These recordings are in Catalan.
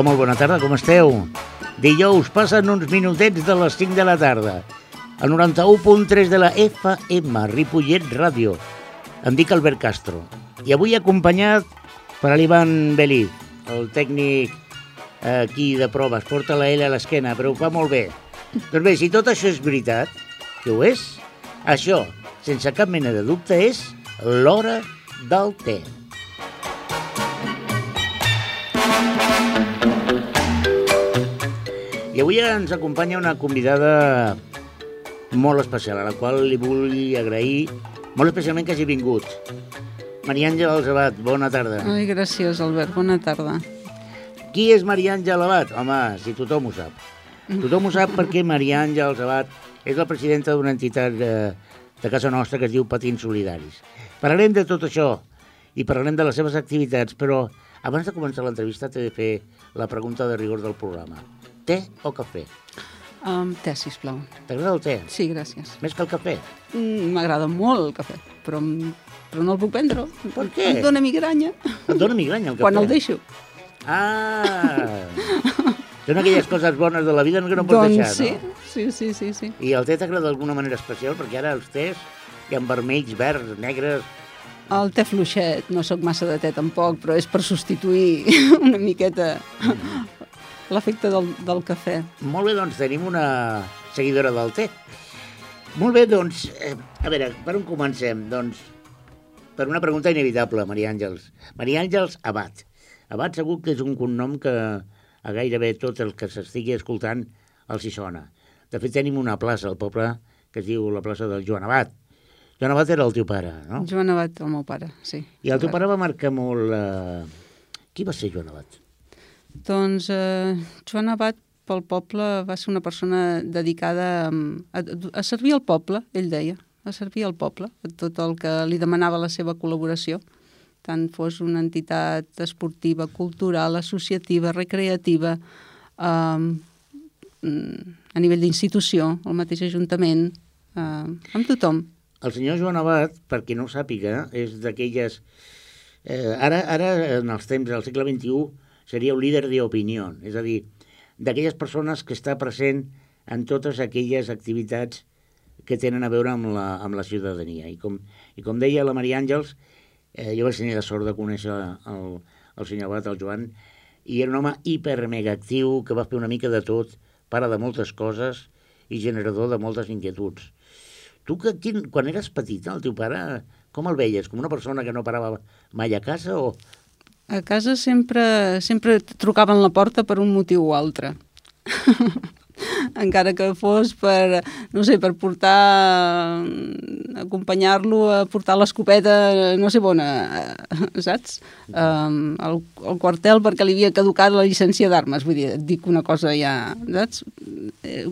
Hola, molt bona tarda, com esteu? Dijous passen uns minutets de les 5 de la tarda. Al 91.3 de la FM, Ripollet Ràdio. Em dic Albert Castro. I avui acompanyat per l'Ivan Belí, el tècnic eh, aquí de proves. Porta la L a l'esquena, però ho fa molt bé. Doncs bé, si tot això és veritat, que ho és, això, sense cap mena de dubte, és l'hora del té. I avui ens acompanya una convidada molt especial, a la qual li vull agrair molt especialment que hagi vingut. Maria Àngela Alzabat, bona tarda. Ai, gràcies, Albert. Bona tarda. Qui és Maria Àngela Alzabat? Home, si tothom ho sap. Tothom ho sap perquè Maria Àngela Alzabat és la presidenta d'una entitat de, de casa nostra que es diu Patins Solidaris. Parlarem de tot això i parlarem de les seves activitats, però abans de començar l'entrevista t'he de fer la pregunta de rigor del programa. Té o cafè? Um, té, sisplau. T'agrada el té? Sí, gràcies. Més que el cafè? Mm, M'agrada molt el cafè, però, però no el puc prendre. Per què? Em dóna migranya. Et dona migranya el cafè? Quan el deixo. Ah! Són aquelles coses bones de la vida que no pots doncs deixar, sí, no? sí, sí, sí, sí. I el té t'agrada d'alguna manera especial? Perquè ara els tés hi ha vermells, verds, negres... El té fluixet, no sóc massa de té tampoc, però és per substituir una miqueta l'efecte del, del cafè. Molt bé, doncs tenim una seguidora del té. Molt bé, doncs, eh, a veure, per on comencem? Doncs, per una pregunta inevitable, Maria Àngels. Maria Àngels Abat. Abat segur que és un cognom que a gairebé tot el que s'estigui escoltant els hi sona. De fet, tenim una plaça al poble que es diu la plaça del Joan Abat. Joan Abat era el teu pare, no? Joan Abat, el meu pare, sí. I el teu pare va marcar molt... Eh... Qui va ser Joan Abat? Doncs eh, Joan Abat pel poble va ser una persona dedicada mm, a, a servir al poble, ell deia, a servir al poble, a tot el que li demanava la seva col·laboració, tant fos una entitat esportiva, cultural, associativa, recreativa, eh, a nivell d'institució, el mateix ajuntament, eh, amb tothom. El senyor Joan Abat, per qui no ho sàpiga, és d'aquelles... Eh, ara, ara, en els temps del segle XXI, seria un líder d'opinió, és a dir, d'aquelles persones que està present en totes aquelles activitats que tenen a veure amb la, amb la ciutadania. I com, I com deia la Maria Àngels, eh, jo vaig tenir la sort de conèixer el, el senyor Abat, el Joan, i era un home hiper-mega actiu, que va fer una mica de tot, pare de moltes coses i generador de moltes inquietuds. Tu, que, quin, quan eres petita, el teu pare, com el veies? Com una persona que no parava mai a casa o... A casa sempre, sempre trucaven la porta per un motiu o altre. encara que fos per, no sé, per portar, acompanyar-lo a portar l'escopeta, no sé on, saps? Um, al, al quartel perquè li havia caducat la llicència d'armes, vull dir, et dic una cosa ja, saps? Eh,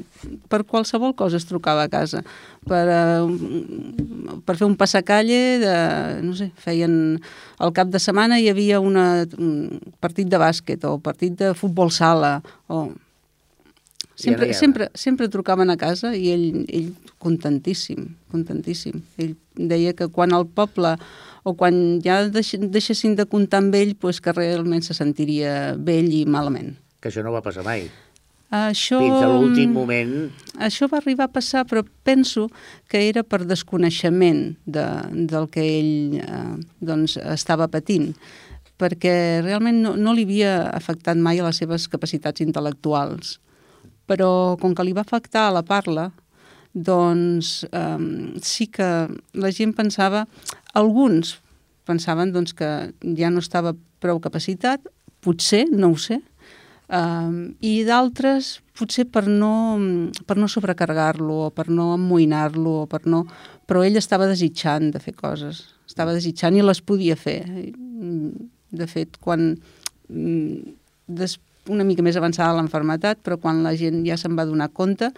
per qualsevol cosa es trucava a casa. Per, uh, per fer un passacalle, de, no sé, feien... Al cap de setmana hi havia una, un partit de bàsquet o partit de futbol sala o Sempre, sempre, sempre trucaven a casa i ell, ell contentíssim, contentíssim. Ell deia que quan el poble o quan ja deix, deixessin de comptar amb ell, pues que realment se sentiria vell i malament. Que això no va passar mai. Això, Fins a l'últim moment... Això va arribar a passar, però penso que era per desconeixement de, del que ell eh, doncs, estava patint perquè realment no, no li havia afectat mai a les seves capacitats intel·lectuals però com que li va afectar a la parla, doncs eh, sí que la gent pensava, alguns pensaven doncs, que ja no estava prou capacitat, potser, no ho sé, eh, i d'altres potser per no, per no sobrecarregar-lo o per no amoïnar-lo, o per no... però ell estava desitjant de fer coses, estava desitjant i les podia fer. De fet, quan des, una mica més avançada l'enfermetat, però quan la gent ja se'n va donar compte,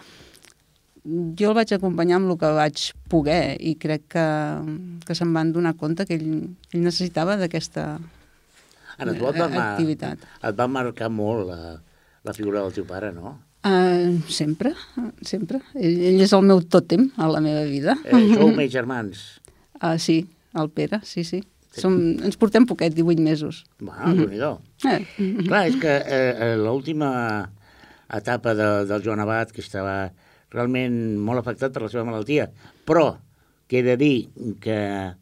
jo el vaig acompanyar amb el que vaig poder i crec que, que se'n van donar compte que ell, ell necessitava d'aquesta activitat. Et va marcar molt la, la figura del teu pare, no? Uh, sempre, sempre. Ell, ell és el meu tòtem a la meva vida. Eh, sou més germans? Uh, sí, el Pere, sí, sí. Som, ens portem poquet, 18 mesos. Va, mm -hmm. eh. Clar, és que eh, l'última etapa de, del Joan Abad, que estava realment molt afectat per la seva malaltia, però que he de dir que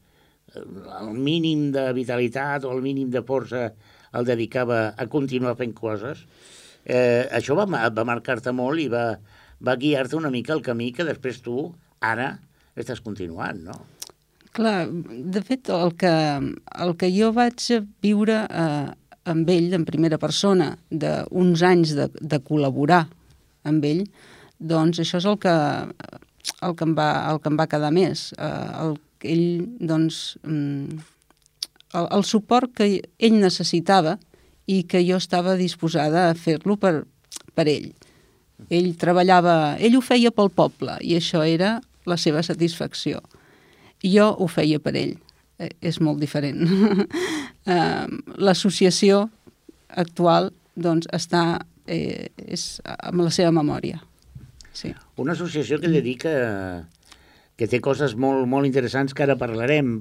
el mínim de vitalitat o el mínim de força el dedicava a continuar fent coses, eh, això va, va marcar-te molt i va, va guiar-te una mica el camí que després tu, ara, estàs continuant, no? Clar, de fet, el que, el que jo vaig viure eh, amb ell en primera persona, d'uns anys de, de col·laborar amb ell, doncs això és el que, el que, em, va, el que em va quedar més. Eh, el, ell, doncs, mm, el, el suport que ell necessitava i que jo estava disposada a fer-lo per, per ell. Ell treballava, ell ho feia pel poble i això era la seva satisfacció jo ho feia per ell. Eh, és molt diferent. L'associació actual doncs, està eh, és amb la seva memòria. Sí. Una associació que dedica que té coses molt, molt interessants que ara parlarem.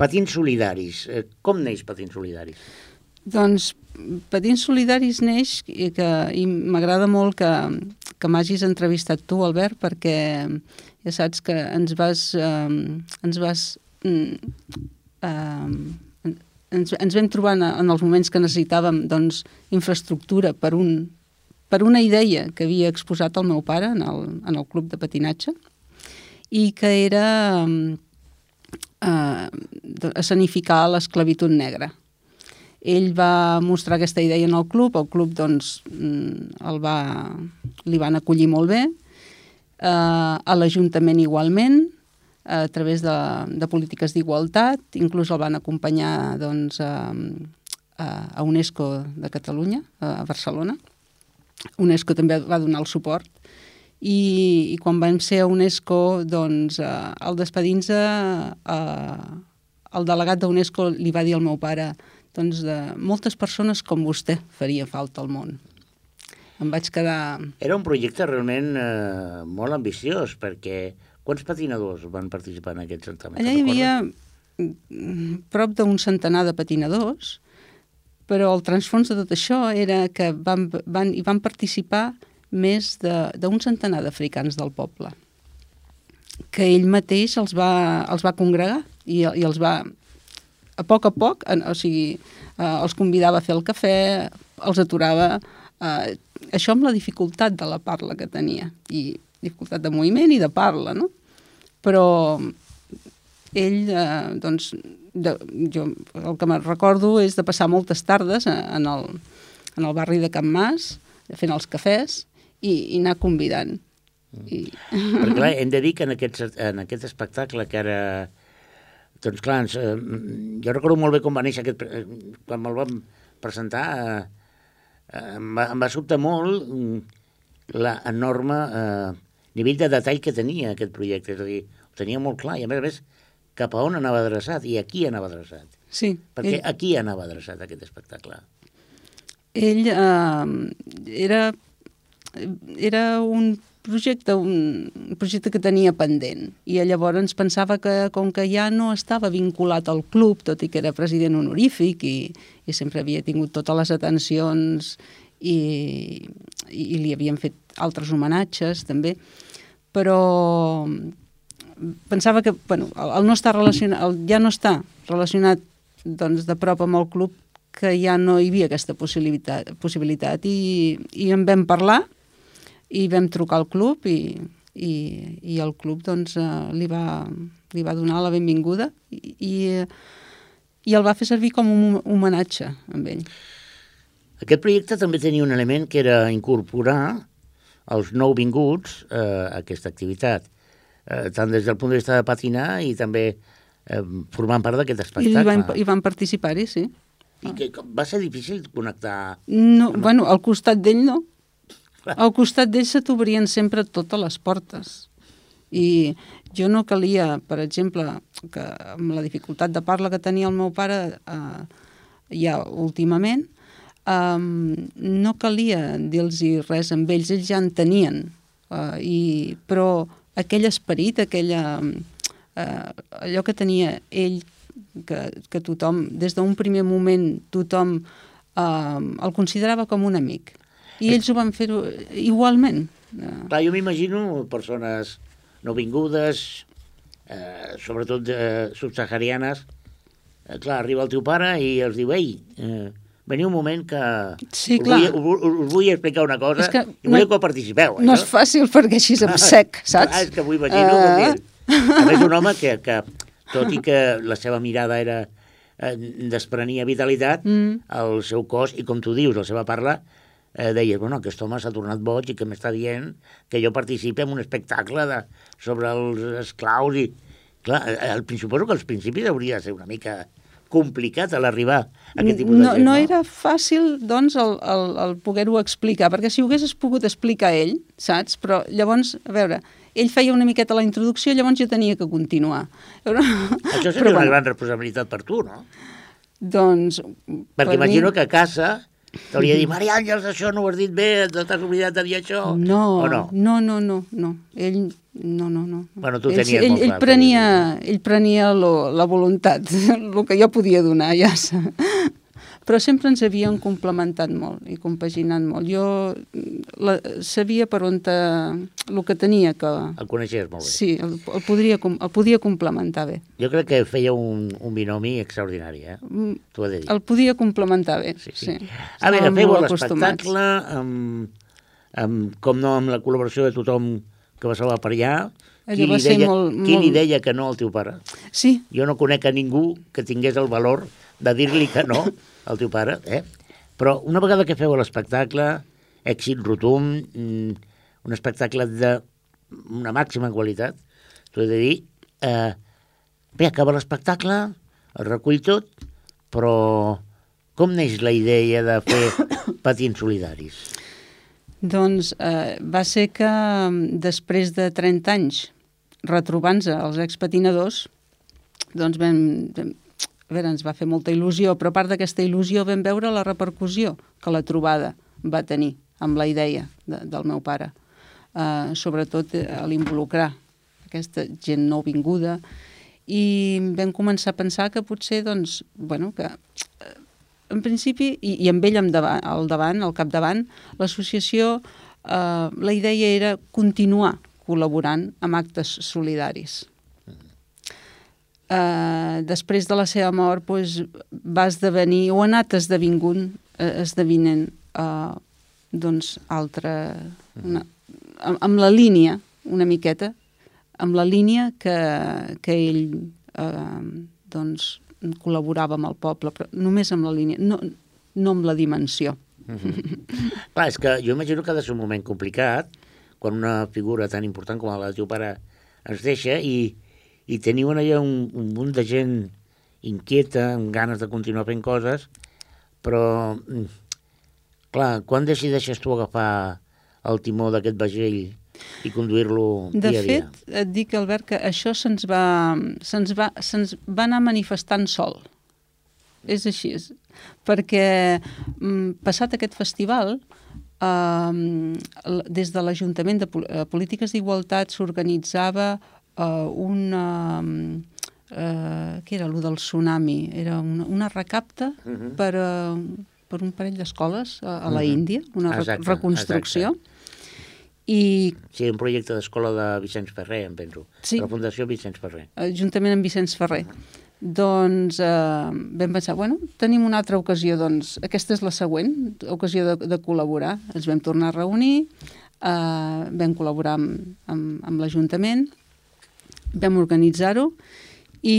Patins solidaris. Eh, com neix Patins solidaris? Doncs Patins solidaris neix i, que, i m'agrada molt que, que m'hagis entrevistat tu, Albert, perquè ja saps que ens vas... Eh, ens vas eh, ens, ens vam trobar en, en els moments que necessitàvem doncs, infraestructura per, un, per una idea que havia exposat el meu pare en el, en el club de patinatge i que era eh, escenificar l'esclavitud negra. Ell va mostrar aquesta idea en el club, el club doncs, el va, li van acollir molt bé, eh, a l'Ajuntament igualment, a través de, de polítiques d'igualtat, inclús el van acompanyar doncs, a, a UNESCO de Catalunya, a Barcelona. UNESCO també va donar el suport. I, i quan vam ser a UNESCO, doncs, eh, al despedir-nos, eh, el delegat d'UNESCO li va dir al meu pare doncs, de moltes persones com vostè faria falta al món em vaig quedar... Era un projecte realment eh, molt ambiciós, perquè quants patinadors van participar en aquest certamen? Allà hi havia prop d'un centenar de patinadors, però el transfons de tot això era que van, van, hi van participar més d'un centenar d'africans del poble, que ell mateix els va, els va congregar i, i els va, a poc a poc, en, o sigui, eh, els convidava a fer el cafè, els aturava, eh, això amb la dificultat de la parla que tenia, i dificultat de moviment i de parla, no? Però ell, eh, doncs, de, jo el que me recordo és de passar moltes tardes en el, en el barri de Can Mas, fent els cafès i, i anar convidant. Mm. I... Perquè clar, hem de dir que en aquest, en aquest espectacle que ara... Doncs clar, ens, eh, jo recordo molt bé com va néixer aquest... Quan me'l vam presentar, eh, em va, em va sobtar molt mm, l'enorme eh, nivell de detall que tenia aquest projecte, és a dir, ho tenia molt clar, i a més a més, cap a on anava adreçat i a qui anava adreçat. Sí. Perquè ell... a qui anava adreçat aquest espectacle? Ell eh, era, era un projecte, un projecte que tenia pendent. I llavors ens pensava que com que ja no estava vinculat al club, tot i que era president honorífic i, i sempre havia tingut totes les atencions i, i, i li havien fet altres homenatges també, però pensava que bueno, el no estar relacionat, el ja no està relacionat doncs, de prop amb el club que ja no hi havia aquesta possibilitat, possibilitat. I, i en vam parlar i vam trucar al club i, i, i el club doncs, eh, li, va, li va donar la benvinguda i, i, i el va fer servir com un homenatge amb ell. Aquest projecte també tenia un element que era incorporar els nouvinguts eh, a aquesta activitat, eh, tant des del punt de vista de patinar i també eh, formant part d'aquest espectacle. I van, i van participar-hi, sí. I que va ser difícil connectar... No, amb... bueno, al costat d'ell no, al costat d'ell se t'obrien sempre totes les portes. I jo no calia, per exemple, que amb la dificultat de parla que tenia el meu pare eh, ja últimament, eh, no calia dir-los res amb ells, ells ja en tenien. Eh, i, però aquell esperit, aquella, eh, allò que tenia ell que, que tothom, des d'un primer moment, tothom eh, el considerava com un amic. I ells ho van fer igualment. Clar, jo m'imagino persones no vingudes, eh, sobretot eh, subsaharianes, eh, clar, arriba el teu pare i els diu, ei, eh, veniu un moment que sí, us, vull, us, us vull explicar una cosa que i vull no, que participeu. No és fàcil perquè així em sec, saps? Clar, és que m'ho imagino. Uh... A més, un home que, que, tot i que la seva mirada era eh, desprenia vitalitat, mm. el seu cos, i com tu dius, la seva parla, eh, deies, bueno, aquest home s'ha tornat boig i que m'està dient que jo participi en un espectacle de, sobre els esclaus i... Clar, el, suposo que als principis hauria de ser una mica complicat a l'arribar a aquest tipus de no, gent, no? No era fàcil, doncs, el, el, el poder-ho explicar, perquè si ho haguessis pogut explicar ell, saps? Però llavors, a veure, ell feia una miqueta la introducció, llavors jo tenia que continuar. Això seria Però, una bueno, gran responsabilitat per tu, no? Doncs... Perquè per imagino mi... que a casa T'hauria de dir, Maria Àngels, això no ho has dit bé, t'has oblidat de dir això. No, no, no, no, no, no. Ell, no, no, no. Bueno, tu tenies ell, molt ell, clar. Prenia, ell prenia lo, la voluntat, el que jo podia donar, ja però sempre ens havien complementat molt i compaginat molt. Jo la, sabia per on te, el que tenia que... El coneixies molt bé. Sí, el, el, podria, el podia complementar bé. Jo crec que feia un, un binomi extraordinari, eh? Mm, T'ho he de dir. El podia complementar bé, sí. sí. sí. A veure, feu l'espectacle, amb, amb, com no, amb la col·laboració de tothom que passava per allà, qui li, deia, molt, qui molt... li deia que no al teu pare? Sí. Jo no conec a ningú que tingués el valor de dir-li que no al teu pare, eh? Però una vegada que feu l'espectacle, èxit rotund, mm, un espectacle de una màxima qualitat, t'ho he de dir, eh, bé, acaba l'espectacle, el recull tot, però com neix la idea de fer patins solidaris? Doncs eh, va ser que mm, després de 30 anys retrobant-se els expatinadors, doncs vam, veure, ens va fer molta il·lusió, però a part d'aquesta il·lusió vam veure la repercussió que la trobada va tenir amb la idea de, del meu pare. Uh, sobretot a l'involucrar aquesta gent no vinguda i vam començar a pensar que potser, doncs, bueno, que uh, en principi, i, i amb ell al davant, al davant, al capdavant, l'associació, uh, la idea era continuar col·laborant amb actes solidaris eh, després de la seva mort pues, va esdevenir, o ha anat esdevingut, eh, esdevinent eh, doncs, altra... Una, amb, amb la línia, una miqueta, amb la línia que, que ell eh, doncs, col·laborava amb el poble, però només amb la línia, no, no amb la dimensió. Mm -hmm. Clar, és que jo imagino que ha de ser un moment complicat quan una figura tan important com la del teu pare ens deixa i, i teniu allà un, un munt de gent inquieta, amb ganes de continuar fent coses, però, mm, clar, quan decideixes tu agafar el timó d'aquest vaixell i conduir-lo dia a dia? De fet, et dic, Albert, que això se'ns va, se va, se va anar manifestant sol. És així, és, perquè mm, passat aquest festival, eh, des de l'Ajuntament de eh, Polítiques d'Igualtat s'organitzava uh, una... Uh, què era, allò del tsunami? Era una, una recapta uh mhm. -huh. per, uh, per un parell d'escoles a, a la uh mhm. -huh. Índia, una exacte, reconstrucció. Exacte. I... Sí, un projecte d'escola de Vicenç Ferrer, em penso. Sí. La Fundació Vicenç Ferrer. Juntament amb Vicenç Ferrer. Uh -huh. Doncs eh, vam pensar, bueno, tenim una altra ocasió, doncs aquesta és la següent ocasió de, de col·laborar. Ens vam tornar a reunir, eh, vam col·laborar amb, amb, amb l'Ajuntament, vam organitzar-ho i,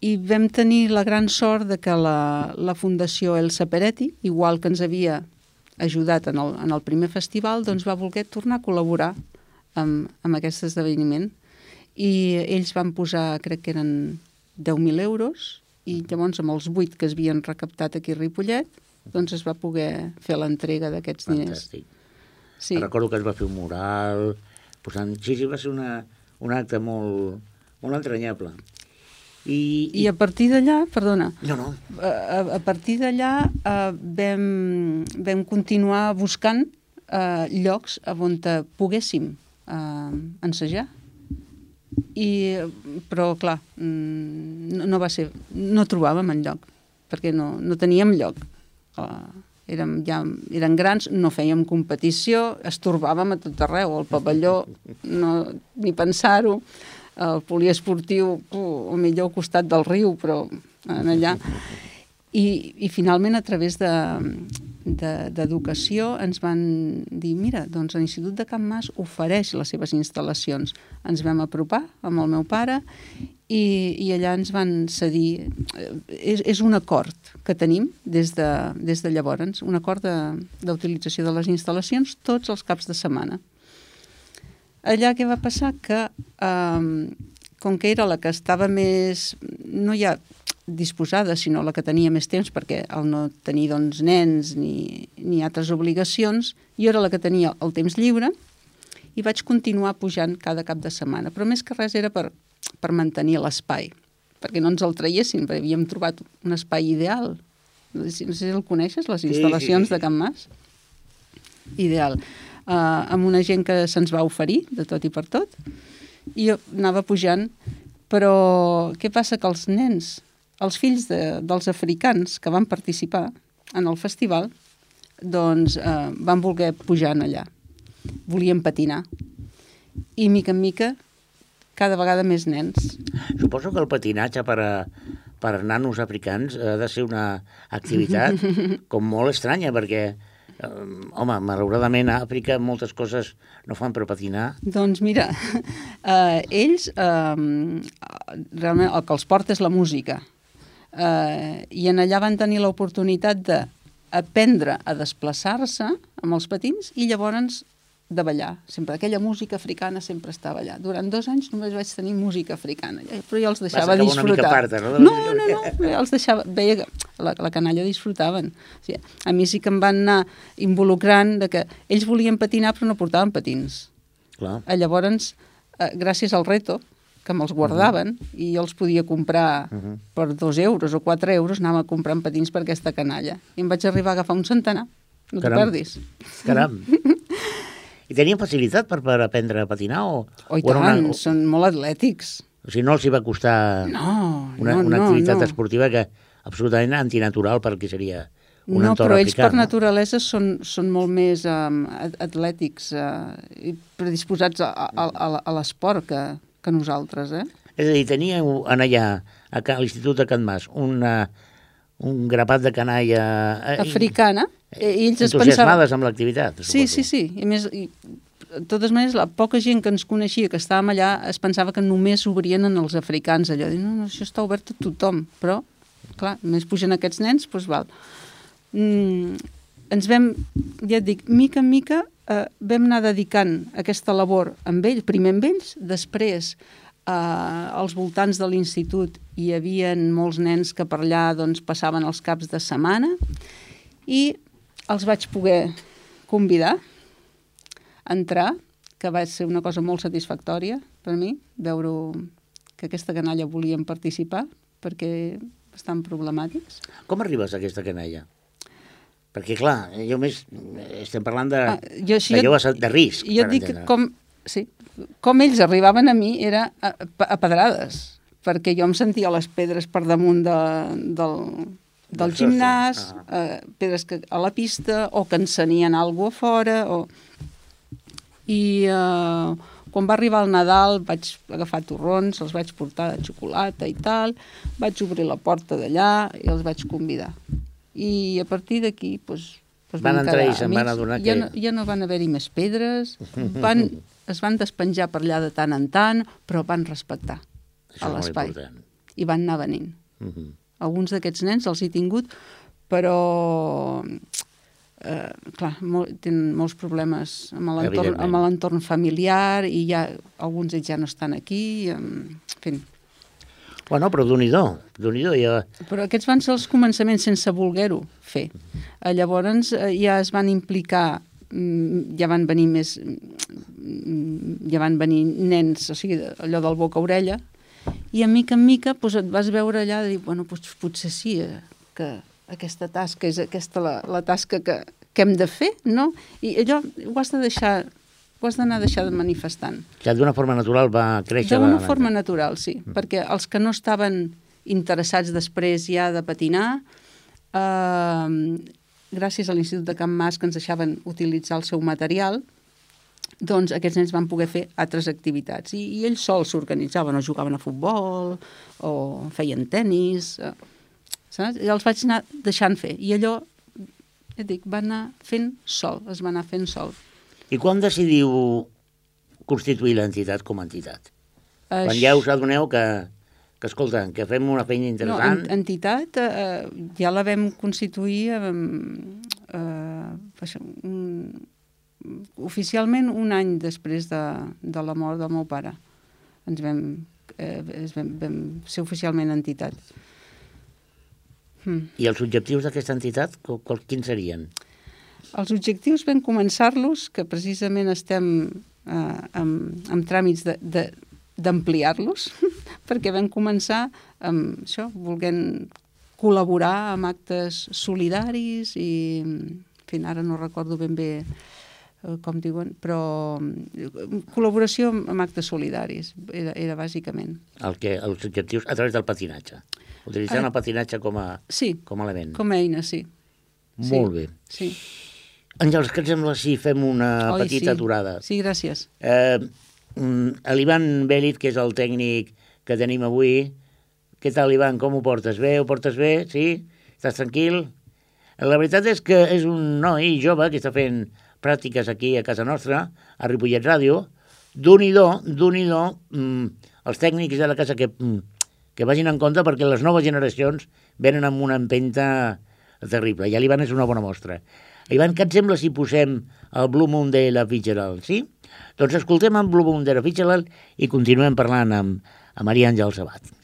i vam tenir la gran sort de que la, la Fundació Elsa Peretti, igual que ens havia ajudat en el, en el primer festival, doncs va voler tornar a col·laborar amb, amb aquest esdeveniment. I ells van posar, crec que eren 10.000 euros, i llavors amb els 8 que es havien recaptat aquí a Ripollet, doncs es va poder fer l'entrega d'aquests diners. Fantàstic. Sí. Recordo que es va fer un mural, posant... Sí, sí, va ser una, un acte molt, molt entranyable. I, I, I a partir d'allà, perdona, no, no. A, a partir d'allà uh, vam, vam continuar buscant uh, llocs on poguéssim uh, ensejar. I, però, clar, mm, no, no va ser... No trobàvem enlloc, perquè no, no teníem lloc. Uh, érem, ja, eren grans, no fèiem competició, estorbàvem a tot arreu, al pavelló, no, ni pensar-ho, el poliesportiu, o millor al costat del riu, però en allà. I, i finalment, a través d'educació, de, ens van dir, mira, doncs l'Institut de Can Mas ofereix les seves instal·lacions. Ens vam apropar amb el meu pare i, i allà ens van cedir... És, és un acord que tenim des de, des de llavors, un acord d'utilització de, de les instal·lacions tots els caps de setmana. Allà què va passar? Que, eh, com que era la que estava més... No ha disposada, sinó la que tenia més temps, perquè al no tenir doncs, nens ni, ni altres obligacions, jo era la que tenia el temps lliure i vaig continuar pujant cada cap de setmana. Però més que res era per, per mantenir l'espai, perquè no ens el traiessin, perquè havíem trobat un espai ideal. No sé si el coneixes, les instal·lacions sí, sí, sí. de Can Mas. Ideal. Uh, amb una gent que se'ns va oferir, de tot i per tot, i anava pujant, però què passa? Que els nens els fills de, dels africans que van participar en el festival doncs eh, van voler pujar allà. Volien patinar. I mica en mica cada vegada més nens. Suposo que el patinatge per a, per a nanos africans ha de ser una activitat com molt estranya, perquè, eh, home, malauradament a Àfrica moltes coses no fan per patinar. Doncs mira, eh, ells, eh, realment el que els porta és la música eh, i en allà van tenir l'oportunitat d'aprendre a desplaçar-se amb els patins i llavors de ballar. Sempre aquella música africana sempre estava allà. Durant dos anys només vaig tenir música africana, però jo els deixava disfrutar. Parta, no? no, no, no, jo els deixava... Veia que la, la canalla disfrutaven. O sigui, a mi sí que em van anar involucrant de que ells volien patinar però no portaven patins. Clar. Llavors, eh, gràcies al reto, que me'ls guardaven uh -huh. i jo els podia comprar uh -huh. per dos euros o quatre euros, anava comprant patins per aquesta canalla. I em vaig arribar a agafar un centenar, no t'ho perdis. Caram. I tenien facilitat per, per aprendre a patinar? O, oh, i o tant, una... són molt atlètics. O sigui, no els hi va costar no, una, no, una no, activitat no. esportiva que absolutament antinatural perquè seria un no, entorn però ells africà, per no? naturalesa són, són molt més um, atlètics uh, i predisposats a, a, a, a l'esport que, que nosaltres, eh? És a dir, teníeu en allà, a l'Institut de Can Mas, una, un grapat de canalla... Eh, Africana. I ells es pensaven... amb l'activitat, Sí, sí, sí. I més, i, de totes maneres, la poca gent que ens coneixia, que estàvem allà, es pensava que només obrien en els africans, allò. Diu, no, no, això està obert a tothom. Però, clar, només pugen aquests nens, doncs val. Mm, ens vam, ja et dic, mica en mica eh, vam anar dedicant aquesta labor amb ells, primer amb ells, després eh, als voltants de l'institut hi havia molts nens que per allà doncs, passaven els caps de setmana i els vaig poder convidar a entrar, que va ser una cosa molt satisfactòria per mi, veure que aquesta canalla volien participar perquè estan problemàtics. Com arribes a aquesta canalla? Perquè, clar, jo més estem parlant de, ah, jo, si de joves de risc. Jo dic entendre. com, sí, com ells arribaven a mi era a, a pedrades, perquè jo em sentia les pedres per damunt de, del, del gimnàs, ah. eh, pedres que, a la pista, o que encenien alguna a fora, o... I eh, quan va arribar el Nadal vaig agafar torrons, els vaig portar de xocolata i tal, vaig obrir la porta d'allà i els vaig convidar i a partir d'aquí pues, pues van, van entrar i se'n van adonar que... Ja no, ja no van haver-hi més pedres, van, es van despenjar per allà de tant en tant, però van respectar l'espai. I van anar venint. Uh -huh. Alguns d'aquests nens els he tingut, però eh, clar, molt, tenen molts problemes amb l'entorn familiar i ja alguns ja no estan aquí, en fi, Bueno, però d'un i do, d'un i do. Ja... Però aquests van ser els començaments sense voler-ho fer. Eh, llavors eh, ja es van implicar mm, ja van venir més mm, ja van venir nens, o sigui, allò del boca-orella, i a mica en mica doncs, et vas veure allà i dir, bueno, doncs, potser sí, eh, que aquesta tasca és aquesta la, la tasca que, que hem de fer, no? I allò ho has de deixar, ho has d'anar deixar de manifestant. Que d'una forma natural va créixer... D'una forma natural, sí, mm. perquè els que no estaven interessats després ja de patinar, eh, gràcies a l'Institut de Can Mas que ens deixaven utilitzar el seu material, doncs aquests nens van poder fer altres activitats. I, i ells sols s'organitzaven, o jugaven a futbol, o feien tennis, eh, saps? I els vaig anar deixant fer. I allò, et dic, va anar fent sol, es va anar fent sol. I quan decidiu constituir l'entitat com a entitat? Quan Aix- ja us adoneu que, que escolta, que fem una feina No, interessant... en, entitat eh, ja la vam constituir eh, eh, un, oficialment un any després de, de la mort del meu pare. Ens vam, eh, es vam, vam ser oficialment entitat. Mm. I els objectius d'aquesta entitat, qual- quins serien? Els objectius vam començar-los, que precisament estem eh, amb, amb tràmits d'ampliar-los, perquè vam començar amb això, volent col·laborar amb actes solidaris i, en fi, ara no recordo ben bé com diuen, però eh, col·laboració amb, actes solidaris, era, era bàsicament. El que, els objectius a través del patinatge. Utilitzant Eh, el patinatge com a, Sí, com a element. com a eina, sí. Molt bé. Sí. Àngels, què et sembla si fem una Oi, petita sí. aturada? Sí, gràcies. Eh, mm, L'Ivan Belit, que és el tècnic que tenim avui, què tal, Ivan? Com ho portes? Bé? Ho portes bé? Sí? Estàs tranquil? La veritat és que és un noi jove que està fent pràctiques aquí a casa nostra, a Ripollet Ràdio, d'un i do, d'un i do, mm, els tècnics de la casa que, mm, que vagin en compte perquè les noves generacions venen amb una empenta terrible. I l'Ivan és una bona mostra. Ivan, què et sembla si posem el Blue Moon de la Fitzgerald, sí? Doncs escoltem en Blue Moon de la Fitzgerald i continuem parlant amb, amb Maria Àngels Sabat.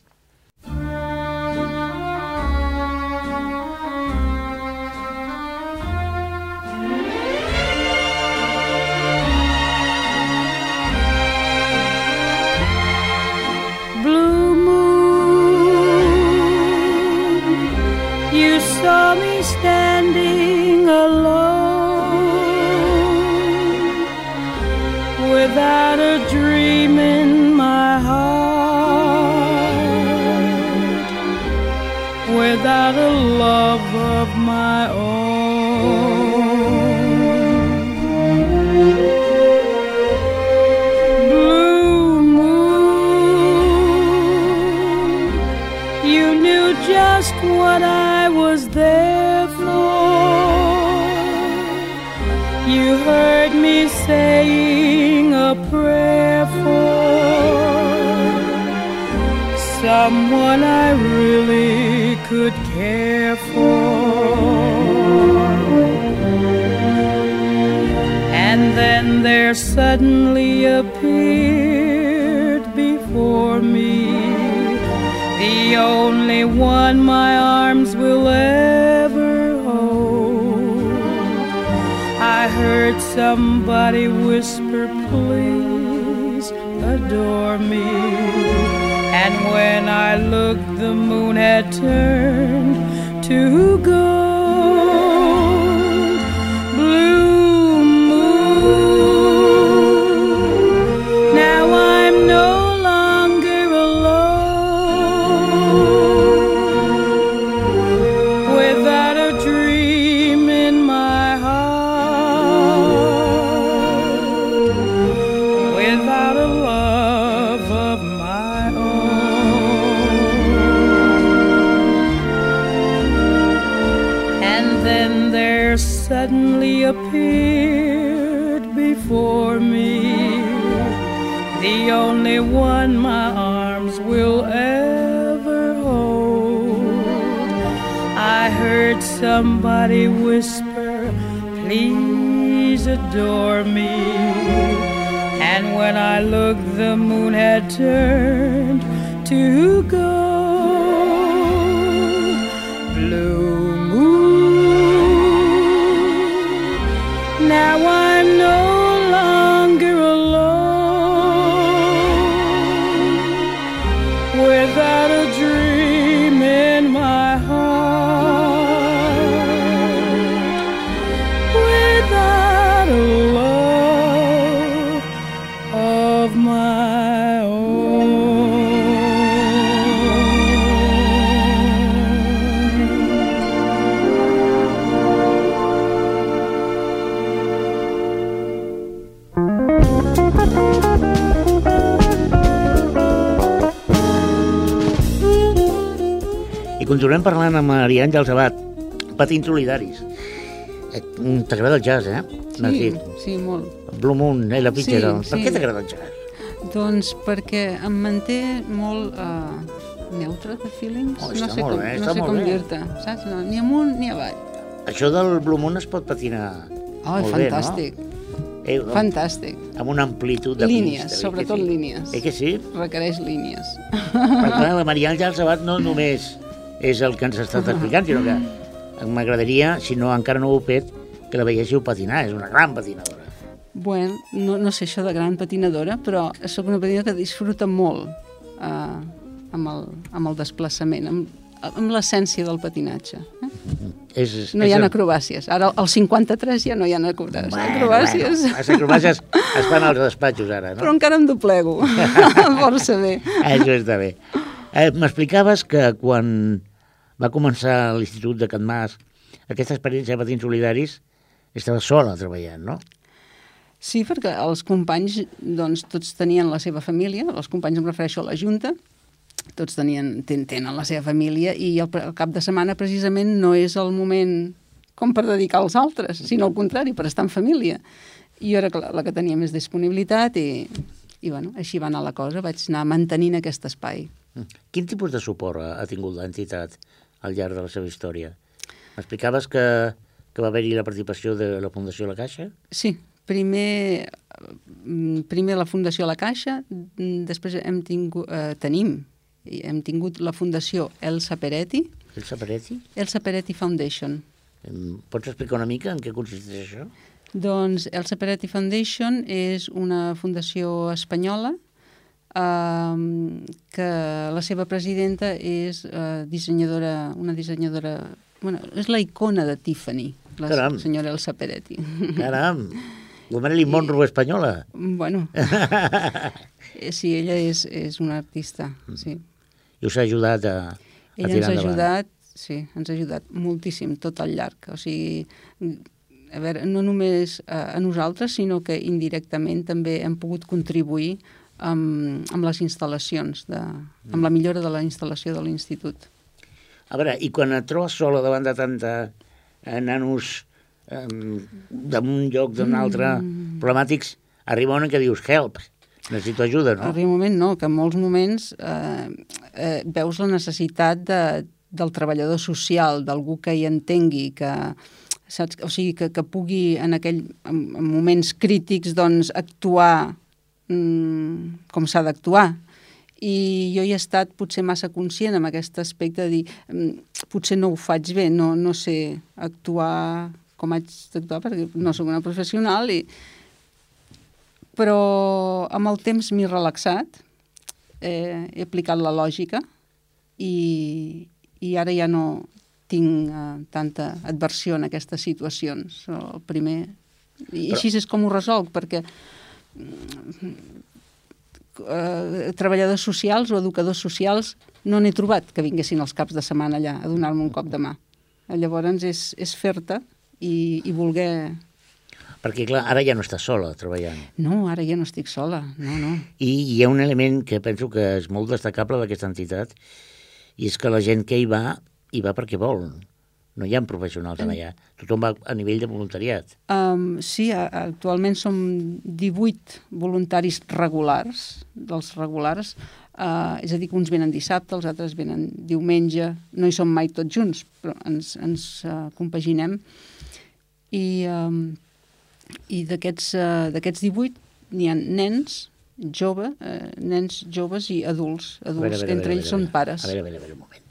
Someone I really could care for. And then there suddenly appeared before me the only one my arms will ever hold. I heard somebody whisper, please adore me. And when I looked, the moon had turned to gold. Somebody whisper, please adore me. And when I looked, the moon had turned to gold. Continuem parlant amb Maria Àngels Abat, patins solidaris. Eh, mm, T'agrada el jazz, eh? Sí, dit. sí, molt. Blue Moon, Ella Fitzgerald. Sí, Per sí. què t'agrada el jazz? Doncs perquè em manté molt uh, neutre de feelings. Oh, no sé com, bé, no sé com bé. dir-te, saps? No, ni amunt ni avall. Això del Blue Moon es pot patinar Oh, molt bé, fantàstic, no? Eh, fantàstic. amb una amplitud de Línies, pista, oi sobretot sí? línies. Eh que sí? Requereix línies. Perquè clar, la Maria Àngels Abat no només és el que ens ha estat explicant, sinó que m'agradaria, si no encara no ho heu fet, que la veiéssiu patinar. És una gran patinadora. Bueno, no, no sé això de gran patinadora, però sóc una patinadora que disfruta molt uh, amb, el, amb el desplaçament, amb, amb l'essència del patinatge. Eh? És, No és hi ha el- acrobàcies. Ara, al 53 ja no hi ha acrobàcies. acrobàcies. Bueno, les acrobàcies es fan als despatxos ara, no? Però encara em doplego. Força bé. Això està bé. Eh, M'explicaves que quan va començar l'Institut de Can Mas, aquesta experiència de patins solidaris, estava sola treballant, no? Sí, perquè els companys, doncs, tots tenien la seva família, els companys em refereixo a la Junta, tots tenien, ten, tenen la seva família i el, el cap de setmana precisament no és el moment com per dedicar als altres, sinó al contrari, per estar en família. I jo era clar, la que tenia més disponibilitat i, i bueno, així va anar la cosa, vaig anar mantenint aquest espai. Quin tipus de suport ha tingut l'entitat al llarg de la seva història? M'explicaves que, que va haver-hi la participació de la Fundació La Caixa? Sí, primer, primer la Fundació La Caixa, després hem tingut, eh, tenim, i hem tingut la Fundació Elsa Peretti, Elsa Peretti? Elsa Peretti Foundation. Em Pots explicar una mica en què consisteix això? Doncs Elsa Peretti Foundation és una fundació espanyola eh, que la seva presidenta és eh, dissenyadora, una dissenyadora, bueno, és la icona de Tiffany, la Caram. senyora Elsa Peretti. Caram! La Marilyn Monroe espanyola. bueno, eh, sí, ella és, és una artista, sí. I us ha ajudat a, a Ella ens tirar ha endavant. ajudat, sí, ens ha ajudat moltíssim tot al llarg. O sigui, a veure, no només a, a nosaltres, sinó que indirectament també hem pogut contribuir amb, amb les instal·lacions, de, amb la millora de la instal·lació de l'institut. A veure, i quan et trobes sola davant de tanta eh, nanos eh, d'un lloc, d'un altre, Mm. problemàtics, arriba un moment que dius, help, necessito ajuda, no? Arriba un moment, no, que en molts moments eh, eh, veus la necessitat de, del treballador social, d'algú que hi entengui, que, saps? O sigui, que, que pugui en, aquell, en, en moments crítics doncs, actuar com s'ha d'actuar. I jo hi he estat potser massa conscient amb aquest aspecte de dir mm, potser no ho faig bé, no, no sé actuar com haig d'actuar perquè no sóc una professional i, però amb el temps m'he relaxat, eh, he aplicat la lògica i, i ara ja no tinc eh, tanta adversió en aquestes situacions. El primer... I Però- així és com ho resolc, perquè mm, eh, treballadors socials o educadors socials no n'he trobat que vinguessin els caps de setmana allà a donar-me un cop de mà. Llavors és, és fer-te i, i voler... Perquè, clar, ara ja no estàs sola treballant. No, ara ja no estic sola, no, no. I hi ha un element que penso que és molt destacable d'aquesta entitat, i és que la gent que hi va, hi va perquè vol. No hi ha professionals allà. Tothom va a nivell de voluntariat. Um, sí, actualment som 18 voluntaris regulars, dels regulars, uh, és a dir, que uns venen dissabte, els altres venen diumenge, no hi som mai tots junts, però ens, ens uh, compaginem. I, um, i d'aquests uh, d'aquests 18 n'hi ha nens, jove, uh, nens joves i adults, A veure, adults a que veure, entre a ells veure, són veure. pares. A veure, a veure, a veure, un moment.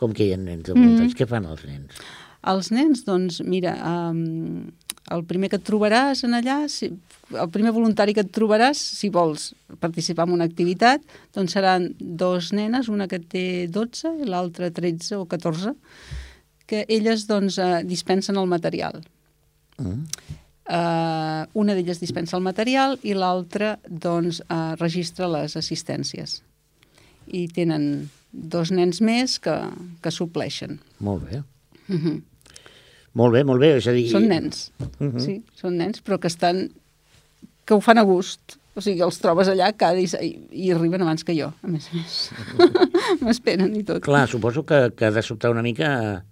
Com que hi ha nens de voluntaris? Mm. Què fan els nens? Els nens, doncs, mira, um, el primer que et trobaràs en allà, si, el primer voluntari que et trobaràs, si vols participar en una activitat, doncs seran dos nenes, una que té 12 i l'altra 13 o 14, que elles, doncs, eh, dispensen el material. Mm. Uh, una d'elles dispensa el material i l'altra, doncs, uh, registra les assistències. I tenen dos nens més que, que supleixen. Molt bé. Uh -huh. Molt bé, molt bé. És a dir... Són nens, Mhm. sí, són nens, però que estan que ho fan a gust, O sigui, els trobes allà cada i, i arriben abans que jo, a més a més. M'esperen i tot. Clar, suposo que, que ha de sobtar una mica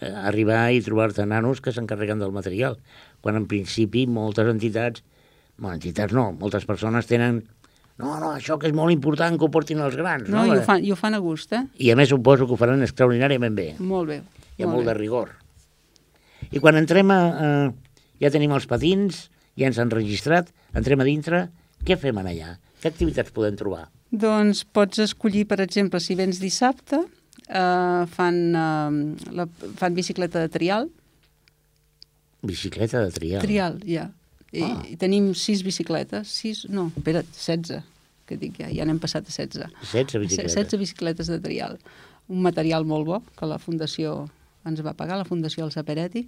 eh, arribar i trobar-te nanos que s'encarreguen del material, quan en principi moltes entitats, bueno, entitats no, moltes persones tenen no, no, això que és molt important que ho portin els grans. No, No, i ho fan, i ho fan a gust, eh? I a més suposo que ho faran extraordinàriament bé. Molt bé. Hi ha molt, bé. de rigor. I quan entrem a... a ja tenim els patins, ja ens han registrat, entrem a dintre, què fem allà? Què activitats podem trobar? Doncs pots escollir, per exemple, si vens dissabte, eh, fan, eh, la, fan bicicleta de trial. Bicicleta de trial. Trial, ja. I, Ah. I tenim sis bicicletes, sis, no, espera't, 16, que dic ja, ja n'hem passat a 16. 16 bicicletes. 16 bicicletes de trial. Un material molt bo que la Fundació ens va pagar, la Fundació El Saperetti.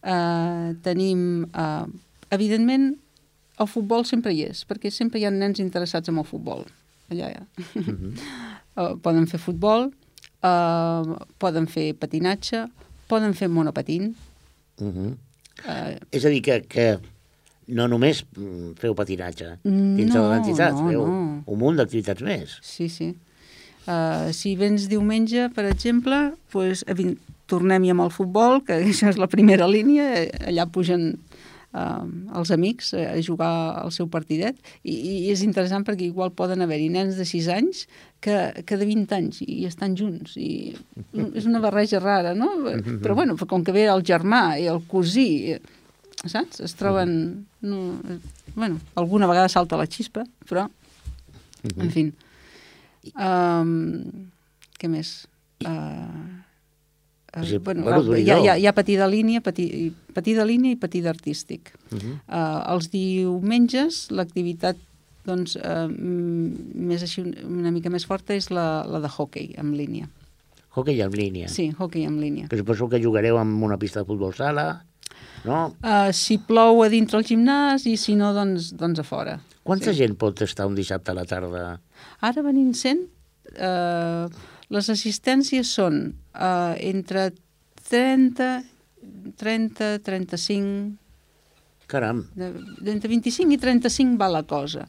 Uh, tenim, uh, evidentment, el futbol sempre hi és, perquè sempre hi ha nens interessats en el futbol. Allà, ja. Uh -huh. uh, poden fer futbol, uh, poden fer patinatge, poden fer monopatín. Uh -huh. Uh, És a dir, que, que no només mm, feu patinatge dins de No, l'entitat, no, feu no. un munt d'activitats més. Sí, sí. Uh, si vens diumenge, per exemple, pues, evi- tornem-hi amb el futbol, que això és la primera línia, eh, allà pugen uh, els amics eh, a jugar al seu partidet, i, i és interessant perquè igual poden haver-hi nens de 6 anys que, que de 20 anys i, estan junts, i és una barreja rara, no? Però bueno, com que ve el germà i el cosí, eh, saps? Es troben... No, eh, bueno, alguna vegada salta la xispa, però, en fi. Um, què més? Uh, uh, Sí, bueno, bueno, hi, ha, hi, ha, hi ha patir de línia, patir, patir de línia i patir d'artístic. Uh -huh. Uh, els diumenges l'activitat doncs, uh, més així, una mica més forta és la, la de hockey en línia. Hockey en línia. Sí, hockey en línia. Que suposo que jugareu en una pista de futbol sala, no? Uh, si plou a dintre el gimnàs i si no, doncs, doncs a fora. Quanta gent pot estar un dissabte a la tarda? Ara venint sent, eh, les assistències són eh, entre 30, 30, 35, Caram, de- d'entre 25 i 35 va la cosa.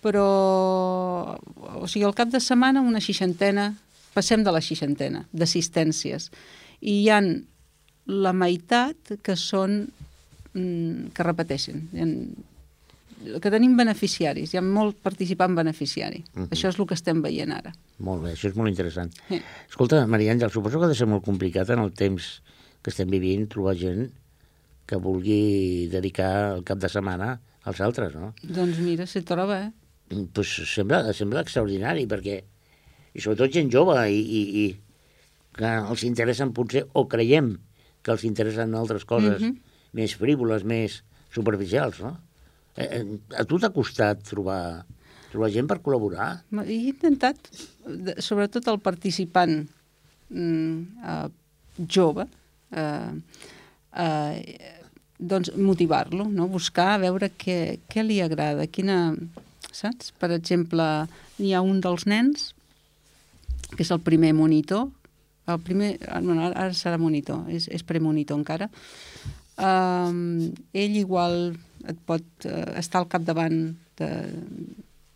Però, o sigui, al cap de setmana una seixantena, passem de la seixantena d'assistències. I hi han la meitat que són mm, que repeteixen. Que tenim beneficiaris, hi ha molt participant beneficiari. Uh Mhm. -huh. Això és el que estem veient ara. molt bé, això és molt interessant. Sí. Escolta, Maria Àngel, suposo que ha de ser molt complicat en el temps que estem vivint trobar gent que vulgui dedicar el cap de setmana als altres, no? Doncs mira, se troba, eh? pues sembla, sembla extraordinari, perquè, i sobretot gent jove, i, i, i que els interessen potser, o creiem que els interessen altres coses Mhm. més frívoles, més superficials, no? Eh, eh, a tu t'ha costat trobar, trobar gent per col·laborar? He intentat, sobretot el participant mm, eh, jove, eh, eh, doncs motivar-lo, no? buscar, veure què, què li agrada, quina... Saps? Per exemple, hi ha un dels nens, que és el primer monitor, el primer, bueno, ara serà monitor, és, és premonitor encara, um, ell igual et pot uh, estar al capdavant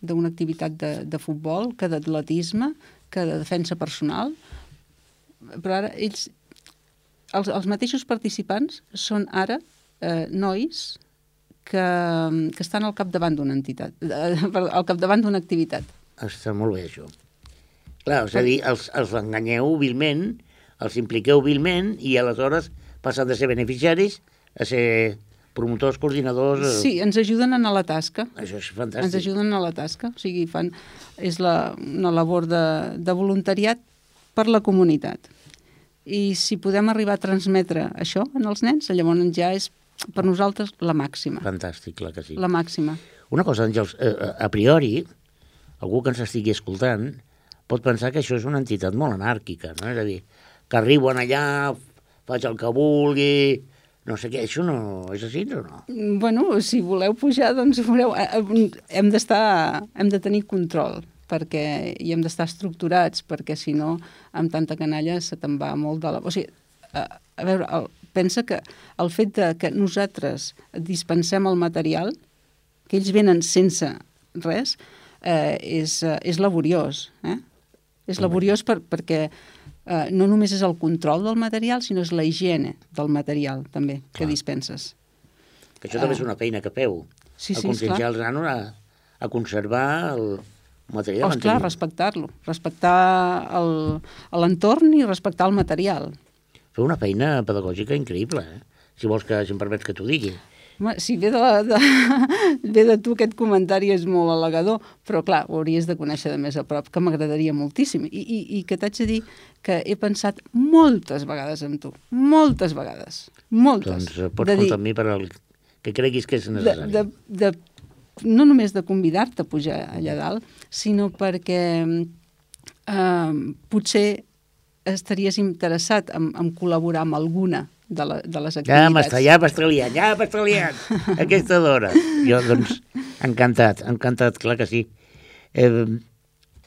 d'una activitat de, de futbol, que d'atletisme, que de defensa personal, però ara ells, els, els mateixos participants són ara eh, nois que, que estan al capdavant d'una entitat, eh, al capdavant d'una activitat. Està molt bé, això. Clar, és a dir, els, els enganyeu vilment, els impliqueu vilment, i aleshores passen de ser beneficiaris a ser promotors, coordinadors... eh, Sí, ens ajuden a a la tasca. Això és Ens fantàstic. ajuden a la tasca. O sigui, fan, és la, una labor de, de voluntariat per la comunitat. I si podem arribar a transmetre això en els nens, llavors ja és per nosaltres la màxima. Fantàstic, clar que sí. La màxima. Una cosa, Àngels, eh, eh, a priori, algú que ens estigui escoltant pot pensar que això és una entitat molt anàrquica, no? És a dir, que arriben allà, faig el que vulgui, no sé què, això no és així o no? Bueno, si voleu pujar, doncs veureu, eh, eh, hem d'estar, hem de tenir control perquè i hem d'estar estructurats, perquè si no, amb tanta canalla se te'n va molt de la... O sigui, a, a veure, el, pensa que el fet de que nosaltres dispensem el material, que ells venen sense res, eh, és, eh, és laboriós. Eh? És laboriós per, perquè eh, no només és el control del material, sinó és la higiene del material, també, que Clar. dispenses. Que això també és una feina que feu. Sí, sí, conscienciar els nanos a, a conservar el material. Oh, mantenir. respectar-lo, respectar l'entorn i respectar el material. Feu una feina pedagògica increïble, eh? si vols que, si em permets que t'ho digui. Home, si ve de, la, de, ve de tu aquest comentari és molt al·legador, però clar, ho hauries de conèixer de més a prop, que m'agradaria moltíssim. I, i, I que t'haig de dir que he pensat moltes vegades en tu, moltes vegades, moltes. Doncs eh, pots de dir- comptar amb mi per al que creguis que és de, necessari. de, de, no només de convidar-te a pujar allà dalt, sinó perquè eh, potser estaries interessat en, en col·laborar amb alguna de, la, de les activitats. ja m'està liant, ja m'està liant, a aquesta d'hora. Jo, doncs, encantat, encantat, clar que sí. Eh,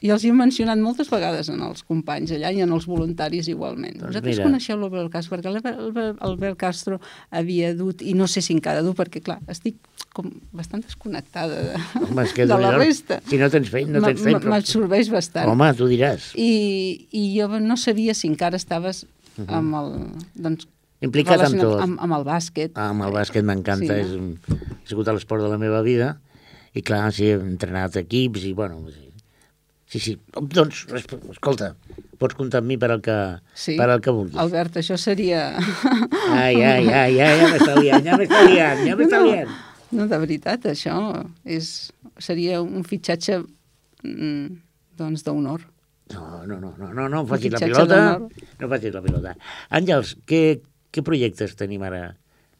I els hi he mencionat moltes vegades en els companys allà i en els voluntaris igualment. Doncs Vosaltres mira. coneixeu l'Albert Castro, perquè l'Albert- Albert, Albert Castro havia dut, i no sé si encara du, perquè clar, estic com bastant desconnectada de, home, és que de la resta. Si no tens feina, no tens feina. M'absorbeix bastant. Home, tu diràs. I, I jo no sabia si encara estaves amb el... Doncs, Implicat amb tot. Amb, amb el bàsquet. Amb el bàsquet m'encanta, Sí, sí, és un, ha sigut l'esport de la meva vida, i clar, sí, he entrenat equips, i bueno, sí, sí, sí. doncs, escolta, pots comptar amb mi per al que, Sí. per al que vulguis. Albert, això seria... Ai, ai, ai, ai, ja m'està liant, ja m'està liant, ja m'està No, liant. No, de veritat, això és, seria un fitxatge mm, doncs d'honor. No, no, no, no, no, no em facis la pilota, no facis la pilota. Àngels, què, què projectes tenim ara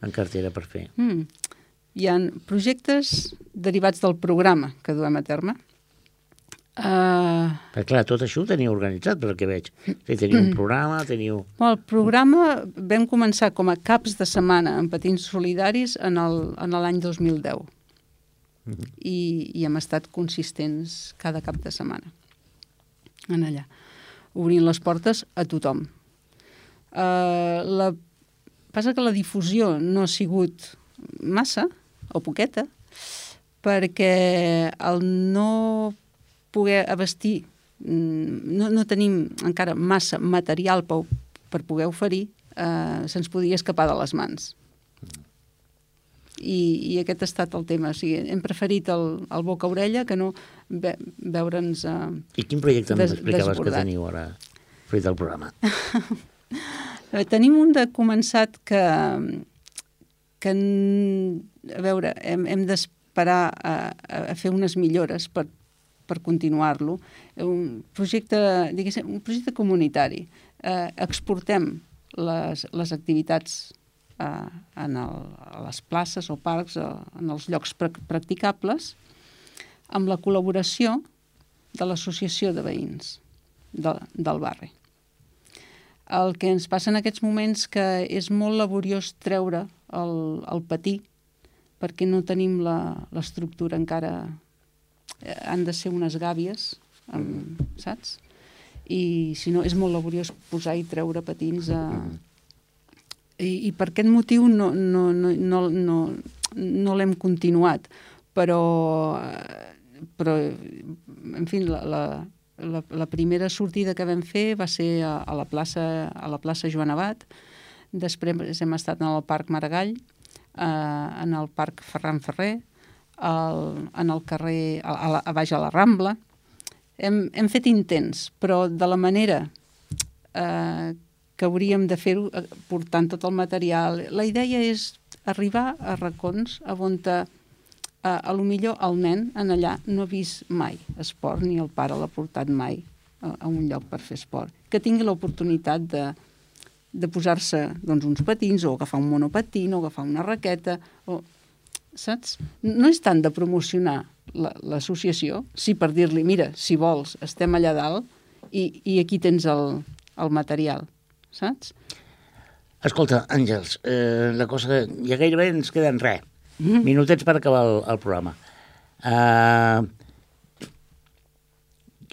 en cartera per fer? Mm. Hi ha projectes derivats del programa que duem a terme. Uh, Perquè clar, tot això ho teniu organitzat, pel que veig. Sí, teniu un programa, teniu... el programa vam començar com a caps de setmana en patins solidaris en el- en l'any 2010 I, i hem estat consistents cada cap de setmana en allà, obrint les portes a tothom. Uh, la, passa que la difusió no ha sigut massa, o poqueta, perquè el no poder abastir, mm, no, no tenim encara massa material per, per poder oferir, eh, se'ns podia escapar de les mans. I, I aquest ha estat el tema. O sigui, hem preferit el, el boca-orella que no ve, veure'ns... Eh, I quin projecte Des- m'explicaves que teniu ara fruit del programa? Eh, Tenim un de començat que, que a veure, hem, hem d'esperar a, a fer unes millores per, per continuar-lo. Un projecte, diguéssim, un projecte comunitari. Eh, exportem les, les activitats eh, en el, a les places o parcs, eh, en els llocs prac practicables, amb la col·laboració de l'associació de veïns de, del barri. El que ens passa en aquests moments que és molt laboriós treure el, el patí perquè no tenim l'estructura encara... Eh, han de ser unes gàbies, amb, saps? I si no, és molt laboriós posar i treure patins a... I, i per aquest motiu no, no, no, no, no, no l'hem continuat, però, eh, però en fi, la, la, la, la primera sortida que vam fer va ser a, a, la, plaça, a la plaça Joan Abat, després hem estat en el Parc Maragall, eh, en el Parc Ferran Ferrer, al, en el carrer, a, a, a baix a la Rambla. Hem, hem fet intents, però de la manera eh, que hauríem de fer-ho eh, portant tot el material. La idea és arribar a racons on a, a, a lo millor el nen en allà no ha vist mai esport, ni el pare l'ha portat mai a, a un lloc per fer esport. Que tingui l'oportunitat de, de posar-se doncs, uns patins o agafar un monopatín o agafar una raqueta o, saps? No és tant de promocionar la- l'associació, sí per dir-li, mira, si vols, estem allà dalt i, i aquí tens el, el material, saps? Escolta, Àngels, eh, la cosa... Ja gairebé ens queda en res. Mm. Minutets per acabar el, el programa. Uh,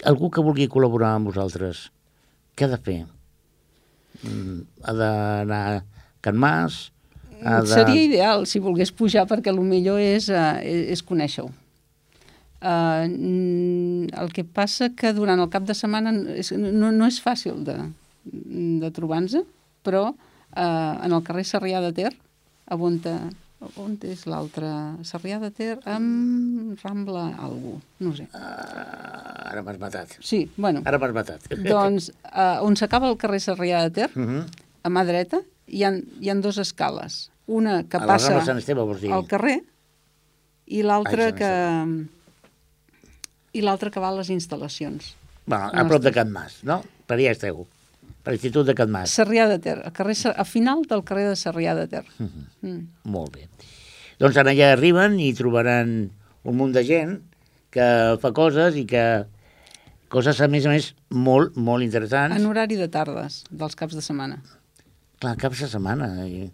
algú que vulgui col·laborar amb vosaltres, què ha de fer? Mm, ha d'anar a Can Mas? Ha de... Seria ideal si volgués pujar perquè el millor és, uh, és conèixer-ho. Uh, el que passa que durant el cap de setmana no, no és fàcil de, de trobar-nos, però uh, en el carrer Sarrià de Ter, on, on és l'altre? Sarrià de Ter amb Rambla algú, no sé. Uh, ara m'has matat. Sí, bueno. Ara m'has matat. Doncs uh, on s'acaba el carrer Sarrià de Ter, Uh -huh. a mà dreta, hi ha, hi ha dues escales. Una que A passa Esteve, al carrer i l'altra que i l'altra que va a les instal·lacions. Bueno, a prop de Can Mas, no? Per allà esteu. Per l'Institut de Can Mas. Sarrià de Ter, al carrer, Sa- a final del carrer de Sarrià de Ter. Mm. Molt bé. Doncs allà arriben i trobaran un munt de gent que fa coses i que coses, a més a més, molt, molt interessants. En horari de tardes, dels caps de setmana. Clar, caps de setmana. I,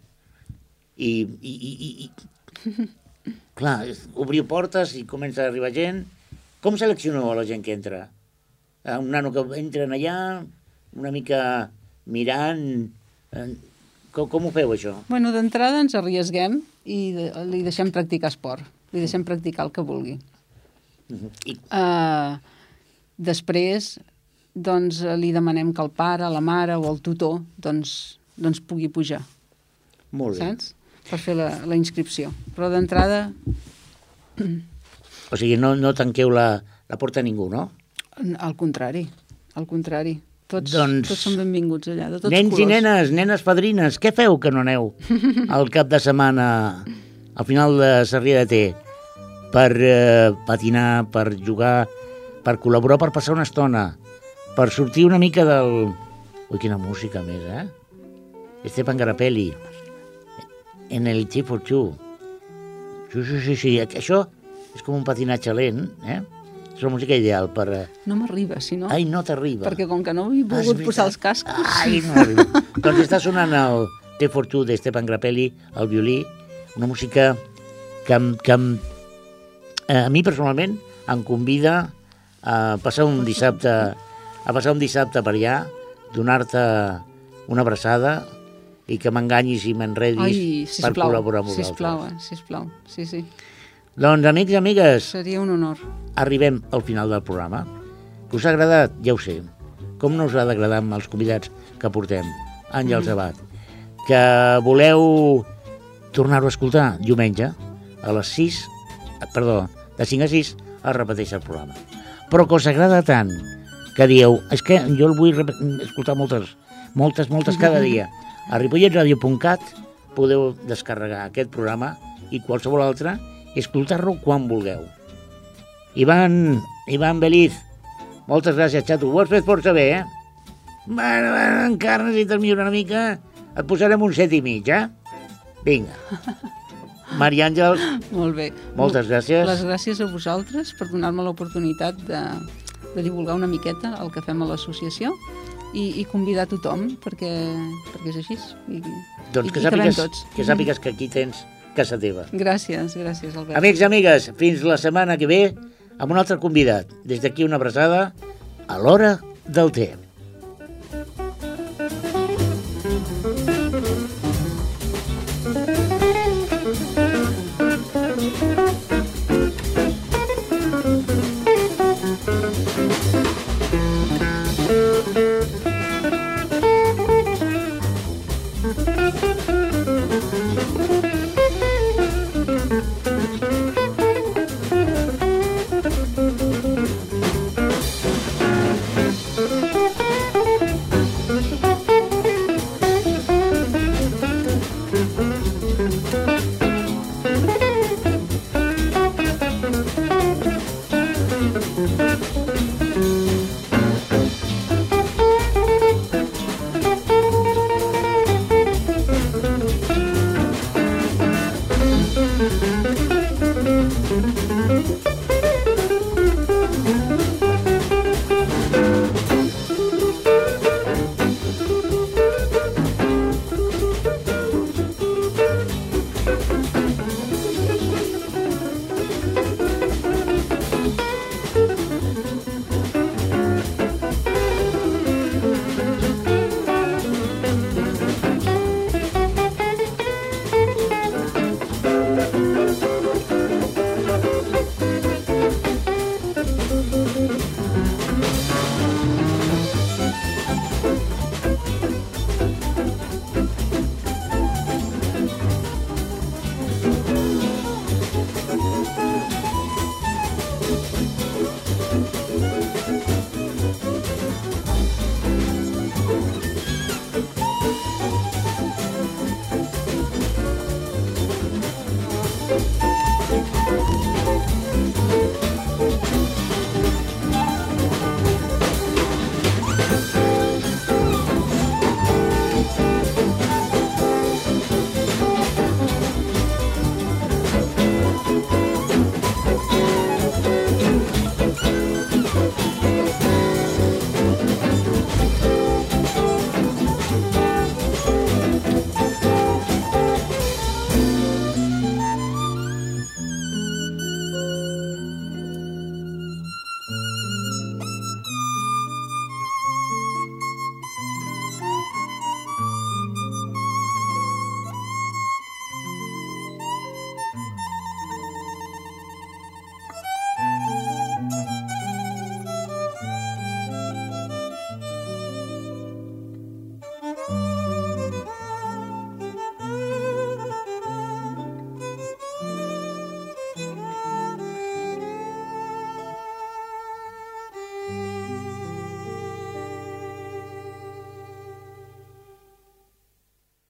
i, i, i, i, i... clar, obriu portes i comença a arribar gent. Com seleccioneu a la gent que entra? Eh, Un nano que entren allà, una mica mirant... eh, Com, com ho feu, això? Bueno, d'entrada ens arriesguem i de, li deixem practicar esport. Li deixem practicar el que vulgui. I, Uh, després, doncs, li demanem que el pare, la mare o el tutor doncs, doncs pugui pujar, molt bé. saps? Per fer la, la inscripció. Però d'entrada, O sigui, no, no tanqueu la, la porta a ningú, no? al contrari, al contrari. Tots, Doncs- tots són benvinguts allà, de tots Nens colors. i nenes, nenes padrines, què feu que no aneu al cap de setmana, al final de Sarrià de Ter, per eh, patinar, per jugar, per col·laborar, per passar una estona, per sortir una mica del... Ui, quina música més, eh? Esteban Garapelli, en el T for Two. Sí, sí, sí, sí, això és com un patinatge lent, eh? És la música ideal per... eh, No m'arriba, si no, Ai, no t'arriba. perquè com que no he volgut posar els veritat. cascos... Ai, no arriba. doncs està sonant el T for Two d'Esteban Grappelli, el violí, una música que, que eh, a mi personalment em convida a passar un dissabte a passar un dissabte per allà, donar-te una abraçada i que m'enganyis i m'enredis per col·laborar amb vosaltres. sisplau, eh? sisplau, sí, sí. Doncs, amics i amigues, Seria un honor. arribem al final del programa. Que us ha agradat? Ja ho sé. Com no us ha d'agradar amb els convidats que portem? Àngels Abat. Que voleu tornar-ho a escoltar diumenge a les 6, eh, perdó, de 5 a 6 es repeteix el programa. Però que us agrada tant que dieu, és que jo el vull escoltar moltes, moltes, moltes cada dia. A ripolletradio.cat podeu descarregar aquest programa i qualsevol altre i escoltar-lo quan vulgueu. Ivan, Ivan Beliz, moltes gràcies, xato. Ho has fet força bé, eh? Bueno, bueno, encara necessites millorar una mica. Et posarem un set i mig, eh? Vinga. Maria Àngels, Molt bé. moltes gràcies. Les gràcies a vosaltres per donar-me l'oportunitat de, de divulgar una miqueta el que fem a l'associació i, i convidar tothom perquè, perquè és així. I, Doncs i, que sàpigues, tots. que sàpigues que aquí tens casa teva. Gràcies, gràcies, Albert. Amics i amigues, fins la setmana que ve amb un altre convidat. Des d'aquí una abraçada a l'hora del té.